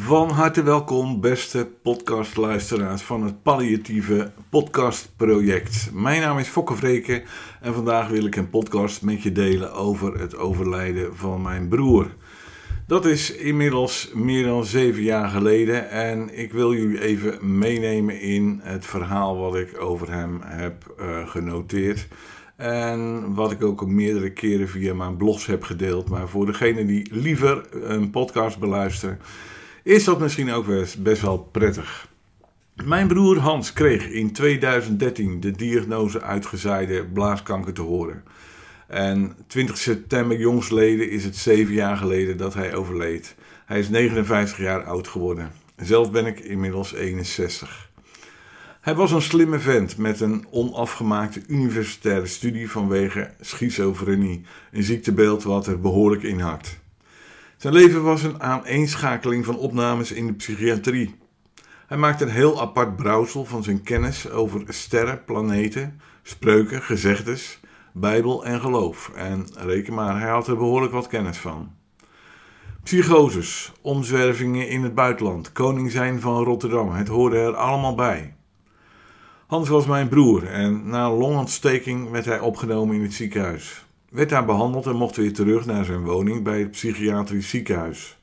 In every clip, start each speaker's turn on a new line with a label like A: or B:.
A: Van harte welkom, beste podcastluisteraars van het palliatieve podcastproject. Mijn naam is Fokke Vreken en vandaag wil ik een podcast met je delen over het overlijden van mijn broer. Dat is inmiddels meer dan zeven jaar geleden en ik wil jullie even meenemen in het verhaal wat ik over hem heb uh, genoteerd. En wat ik ook meerdere keren via mijn blogs heb gedeeld. Maar voor degene die liever een podcast beluisteren, is dat misschien ook best wel prettig. Mijn broer Hans kreeg in 2013 de diagnose uitgezaaide blaaskanker te horen. En 20 september jongsleden is het zeven jaar geleden dat hij overleed. Hij is 59 jaar oud geworden. Zelf ben ik inmiddels 61. Hij was een slimme vent met een onafgemaakte universitaire studie vanwege schizofrenie, een ziektebeeld wat er behoorlijk in hakt. Zijn leven was een aaneenschakeling van opnames in de psychiatrie. Hij maakte een heel apart brouwsel van zijn kennis over sterren, planeten, spreuken, gezegdes, Bijbel en geloof. En reken maar, hij had er behoorlijk wat kennis van. Psychoses, omzwervingen in het buitenland, koning zijn van Rotterdam, het hoorde er allemaal bij. Hans was mijn broer en na longontsteking werd hij opgenomen in het ziekenhuis. Werd daar behandeld en mocht weer terug naar zijn woning bij het psychiatrisch ziekenhuis.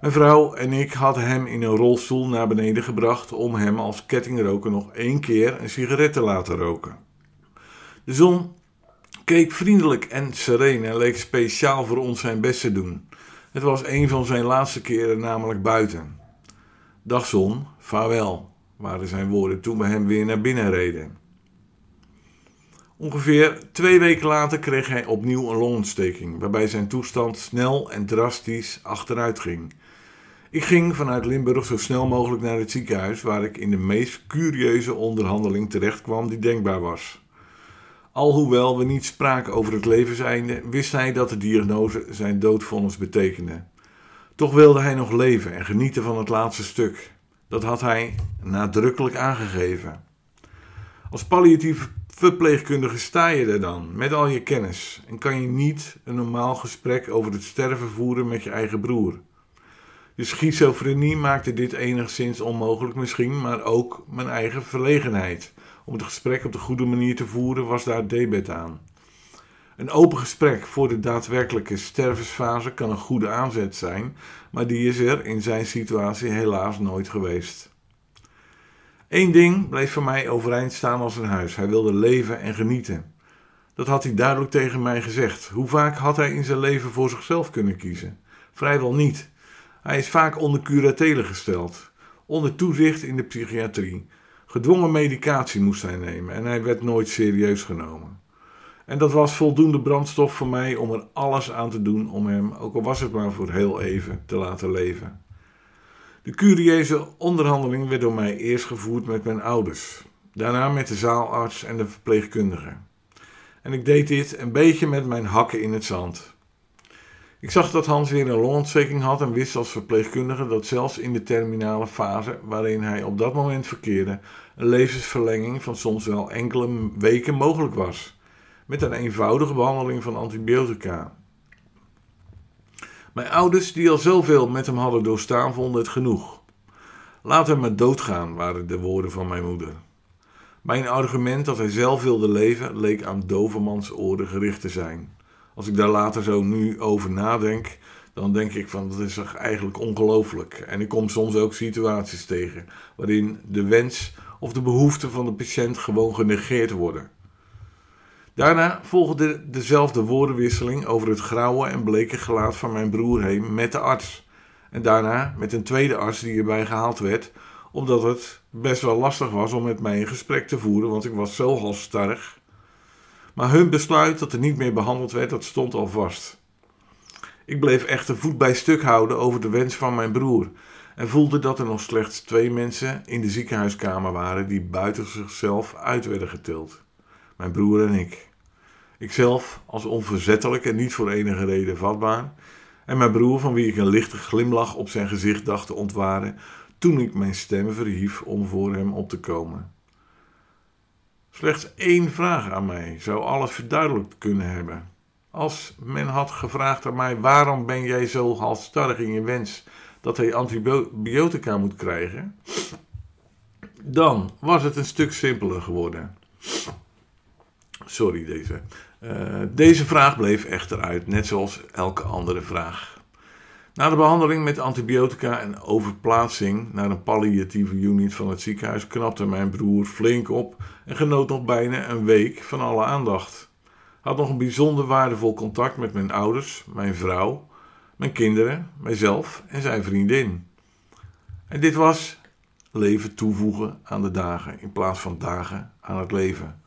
A: Mijn vrouw en ik hadden hem in een rolstoel naar beneden gebracht om hem als kettingroker nog één keer een sigaret te laten roken. De zon keek vriendelijk en sereen en leek speciaal voor ons zijn best te doen. Het was een van zijn laatste keren namelijk buiten. Dag zon, vaarwel waren zijn woorden toen we hem weer naar binnen reden. Ongeveer twee weken later kreeg hij opnieuw een longontsteking, waarbij zijn toestand snel en drastisch achteruit ging. Ik ging vanuit Limburg zo snel mogelijk naar het ziekenhuis, waar ik in de meest curieuze onderhandeling terecht kwam die denkbaar was. Alhoewel we niet spraken over het levenseinde, wist hij dat de diagnose zijn doodvonnis betekende. Toch wilde hij nog leven en genieten van het laatste stuk. Dat had hij nadrukkelijk aangegeven. Als palliatief verpleegkundige sta je er dan met al je kennis en kan je niet een normaal gesprek over het sterven voeren met je eigen broer. De schizofrenie maakte dit enigszins onmogelijk misschien, maar ook mijn eigen verlegenheid. Om het gesprek op de goede manier te voeren was daar debet aan. Een open gesprek voor de daadwerkelijke stervensfase kan een goede aanzet zijn, maar die is er in zijn situatie helaas nooit geweest. Eén ding bleef voor mij overeind staan als een huis. Hij wilde leven en genieten. Dat had hij duidelijk tegen mij gezegd. Hoe vaak had hij in zijn leven voor zichzelf kunnen kiezen? Vrijwel niet. Hij is vaak onder curatele gesteld, onder toezicht in de psychiatrie. Gedwongen medicatie moest hij nemen en hij werd nooit serieus genomen. En dat was voldoende brandstof voor mij om er alles aan te doen om hem, ook al was het maar voor heel even, te laten leven. De curieuze onderhandeling werd door mij eerst gevoerd met mijn ouders, daarna met de zaalarts en de verpleegkundige. En ik deed dit een beetje met mijn hakken in het zand. Ik zag dat Hans weer een longontsteking had en wist als verpleegkundige dat zelfs in de terminale fase waarin hij op dat moment verkeerde, een levensverlenging van soms wel enkele weken mogelijk was, met een eenvoudige behandeling van antibiotica. Mijn ouders, die al zoveel met hem hadden doorstaan, vonden het genoeg. Laat hem maar doodgaan, waren de woorden van mijn moeder. Mijn argument dat hij zelf wilde leven leek aan dovermans oren gericht te zijn. Als ik daar later zo nu over nadenk, dan denk ik van dat is eigenlijk ongelooflijk. En ik kom soms ook situaties tegen waarin de wens of de behoeften van de patiënt gewoon genegeerd worden. Daarna volgde dezelfde woordenwisseling over het grauwe en bleke gelaat van mijn broer heen met de arts. En daarna met een tweede arts die erbij gehaald werd, omdat het best wel lastig was om met mij een gesprek te voeren, want ik was zo halstarrig. Maar hun besluit dat er niet meer behandeld werd, dat stond al vast. Ik bleef echter voet bij stuk houden over de wens van mijn broer en voelde dat er nog slechts twee mensen in de ziekenhuiskamer waren die buiten zichzelf uit werden getild mijn broer en ik. Ikzelf als onverzettelijk en niet voor enige reden vatbaar. En mijn broer, van wie ik een lichte glimlach op zijn gezicht dacht te ontwaren toen ik mijn stem verhief om voor hem op te komen. Slechts één vraag aan mij zou alles verduidelijkt kunnen hebben. Als men had gevraagd aan mij: waarom ben jij zo halstarrig in je wens dat hij antibiotica moet krijgen, dan was het een stuk simpeler geworden. Sorry deze. Uh, deze vraag bleef echter uit, net zoals elke andere vraag. Na de behandeling met antibiotica en overplaatsing naar een palliatieve unit van het ziekenhuis knapte mijn broer flink op en genoot nog bijna een week van alle aandacht. Had nog een bijzonder waardevol contact met mijn ouders, mijn vrouw, mijn kinderen, mijzelf en zijn vriendin. En dit was leven toevoegen aan de dagen in plaats van dagen aan het leven.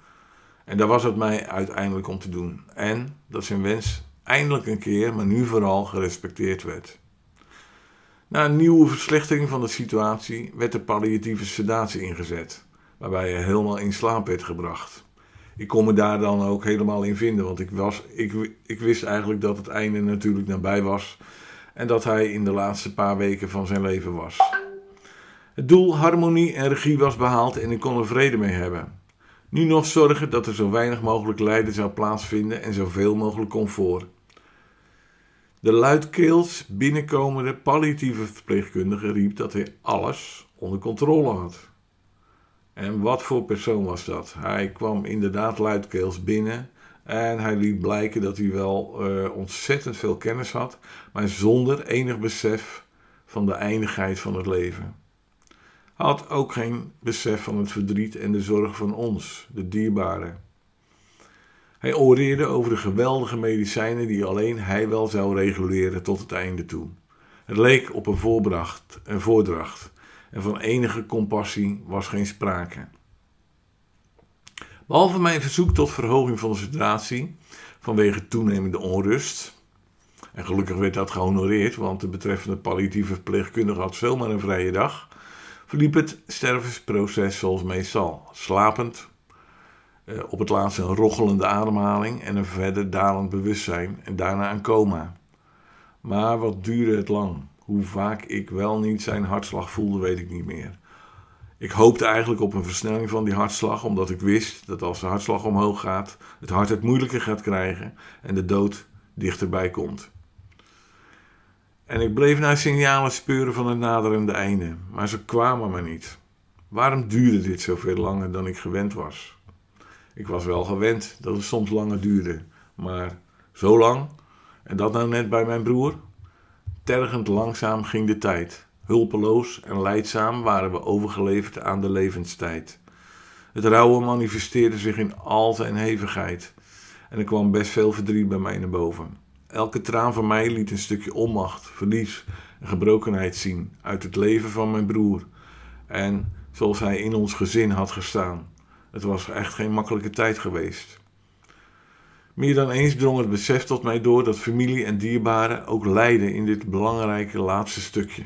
A: En daar was het mij uiteindelijk om te doen. En dat zijn wens eindelijk een keer, maar nu vooral gerespecteerd werd. Na een nieuwe verslechtering van de situatie werd de palliatieve sedatie ingezet, waarbij hij helemaal in slaap werd gebracht. Ik kon me daar dan ook helemaal in vinden, want ik, was, ik, ik wist eigenlijk dat het einde natuurlijk nabij was en dat hij in de laatste paar weken van zijn leven was. Het doel harmonie en regie was behaald en ik kon er vrede mee hebben. Nu nog zorgen dat er zo weinig mogelijk lijden zou plaatsvinden en zoveel mogelijk comfort. De luidkeels binnenkomende palliatieve verpleegkundige riep dat hij alles onder controle had. En wat voor persoon was dat? Hij kwam inderdaad luidkeels binnen en hij liet blijken dat hij wel uh, ontzettend veel kennis had, maar zonder enig besef van de eindigheid van het leven. Had ook geen besef van het verdriet en de zorg van ons, de dierbaren. Hij oreerde over de geweldige medicijnen die alleen hij wel zou reguleren tot het einde toe. Het leek op een voorbracht, een voordracht, en van enige compassie was geen sprake. Behalve mijn verzoek tot verhoging van de situatie vanwege toenemende onrust, en gelukkig werd dat gehonoreerd, want de betreffende palliatieve verpleegkundige had zomaar een vrije dag, verliep het stervensproces zoals meestal, slapend, eh, op het laatst een rochelende ademhaling en een verder dalend bewustzijn en daarna een coma. Maar wat duurde het lang? Hoe vaak ik wel niet zijn hartslag voelde, weet ik niet meer. Ik hoopte eigenlijk op een versnelling van die hartslag, omdat ik wist dat als de hartslag omhoog gaat, het hart het moeilijker gaat krijgen en de dood dichterbij komt. En ik bleef naar signalen speuren van het naderende einde, maar ze kwamen maar niet. Waarom duurde dit zoveel langer dan ik gewend was? Ik was wel gewend dat het soms langer duurde, maar zo lang, en dat nou net bij mijn broer? Tergend langzaam ging de tijd. Hulpeloos en leidzaam waren we overgeleverd aan de levenstijd. Het rouwen manifesteerde zich in al zijn hevigheid. En er kwam best veel verdriet bij mij naar boven. Elke traan van mij liet een stukje onmacht, verlies en gebrokenheid zien uit het leven van mijn broer. En zoals hij in ons gezin had gestaan. Het was echt geen makkelijke tijd geweest. Meer dan eens drong het besef tot mij door dat familie en dierbaren ook lijden in dit belangrijke laatste stukje.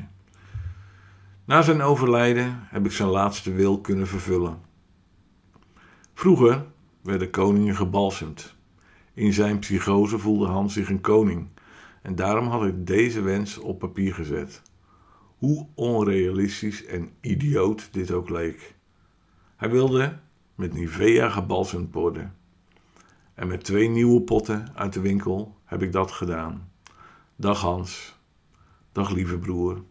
A: Na zijn overlijden heb ik zijn laatste wil kunnen vervullen. Vroeger werden koningen gebalsemd. In zijn psychose voelde Hans zich een koning en daarom had ik deze wens op papier gezet. Hoe onrealistisch en idioot dit ook leek. Hij wilde met Nivea gebalsemd worden. En met twee nieuwe potten uit de winkel heb ik dat gedaan. Dag Hans. Dag lieve broer.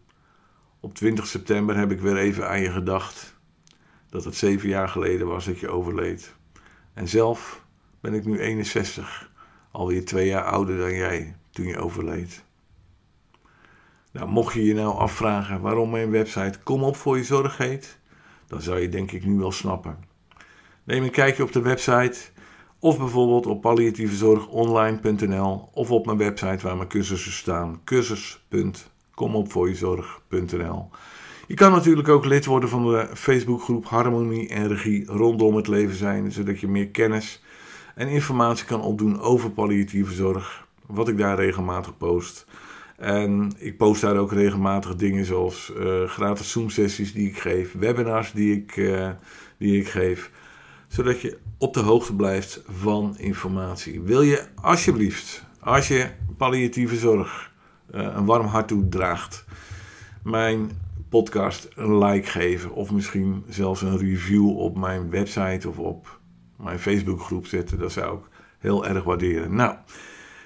A: Op 20 september heb ik weer even aan je gedacht dat het zeven jaar geleden was dat je overleed. En zelf ben ik nu 61, alweer twee jaar ouder dan jij toen je overleed. Nou, mocht je je nou afvragen waarom mijn website Kom op voor je zorg heet, dan zou je denk ik nu wel snappen. Neem een kijkje op de website of bijvoorbeeld op palliatievezorgonline.nl of op mijn website waar mijn cursussen staan, cursus.komopvoorzorg.nl. Je kan natuurlijk ook lid worden van de Facebookgroep Harmonie en Regie rondom het leven zijn, zodat je meer kennis en informatie kan opdoen over palliatieve zorg, wat ik daar regelmatig post. En ik post daar ook regelmatig dingen zoals uh, gratis Zoom-sessies die ik geef, webinars die ik, uh, die ik geef zodat je op de hoogte blijft van informatie. Wil je alsjeblieft, als je palliatieve zorg uh, een warm hart toedraagt, mijn podcast een like geven of misschien zelfs een review op mijn website of op mijn Facebookgroep zetten. Dat zou ik heel erg waarderen. Nou,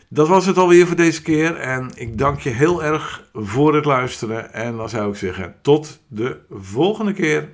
A: Dat was het alweer voor deze keer en ik dank je heel erg voor het luisteren. En dan zou ik zeggen, tot de volgende keer.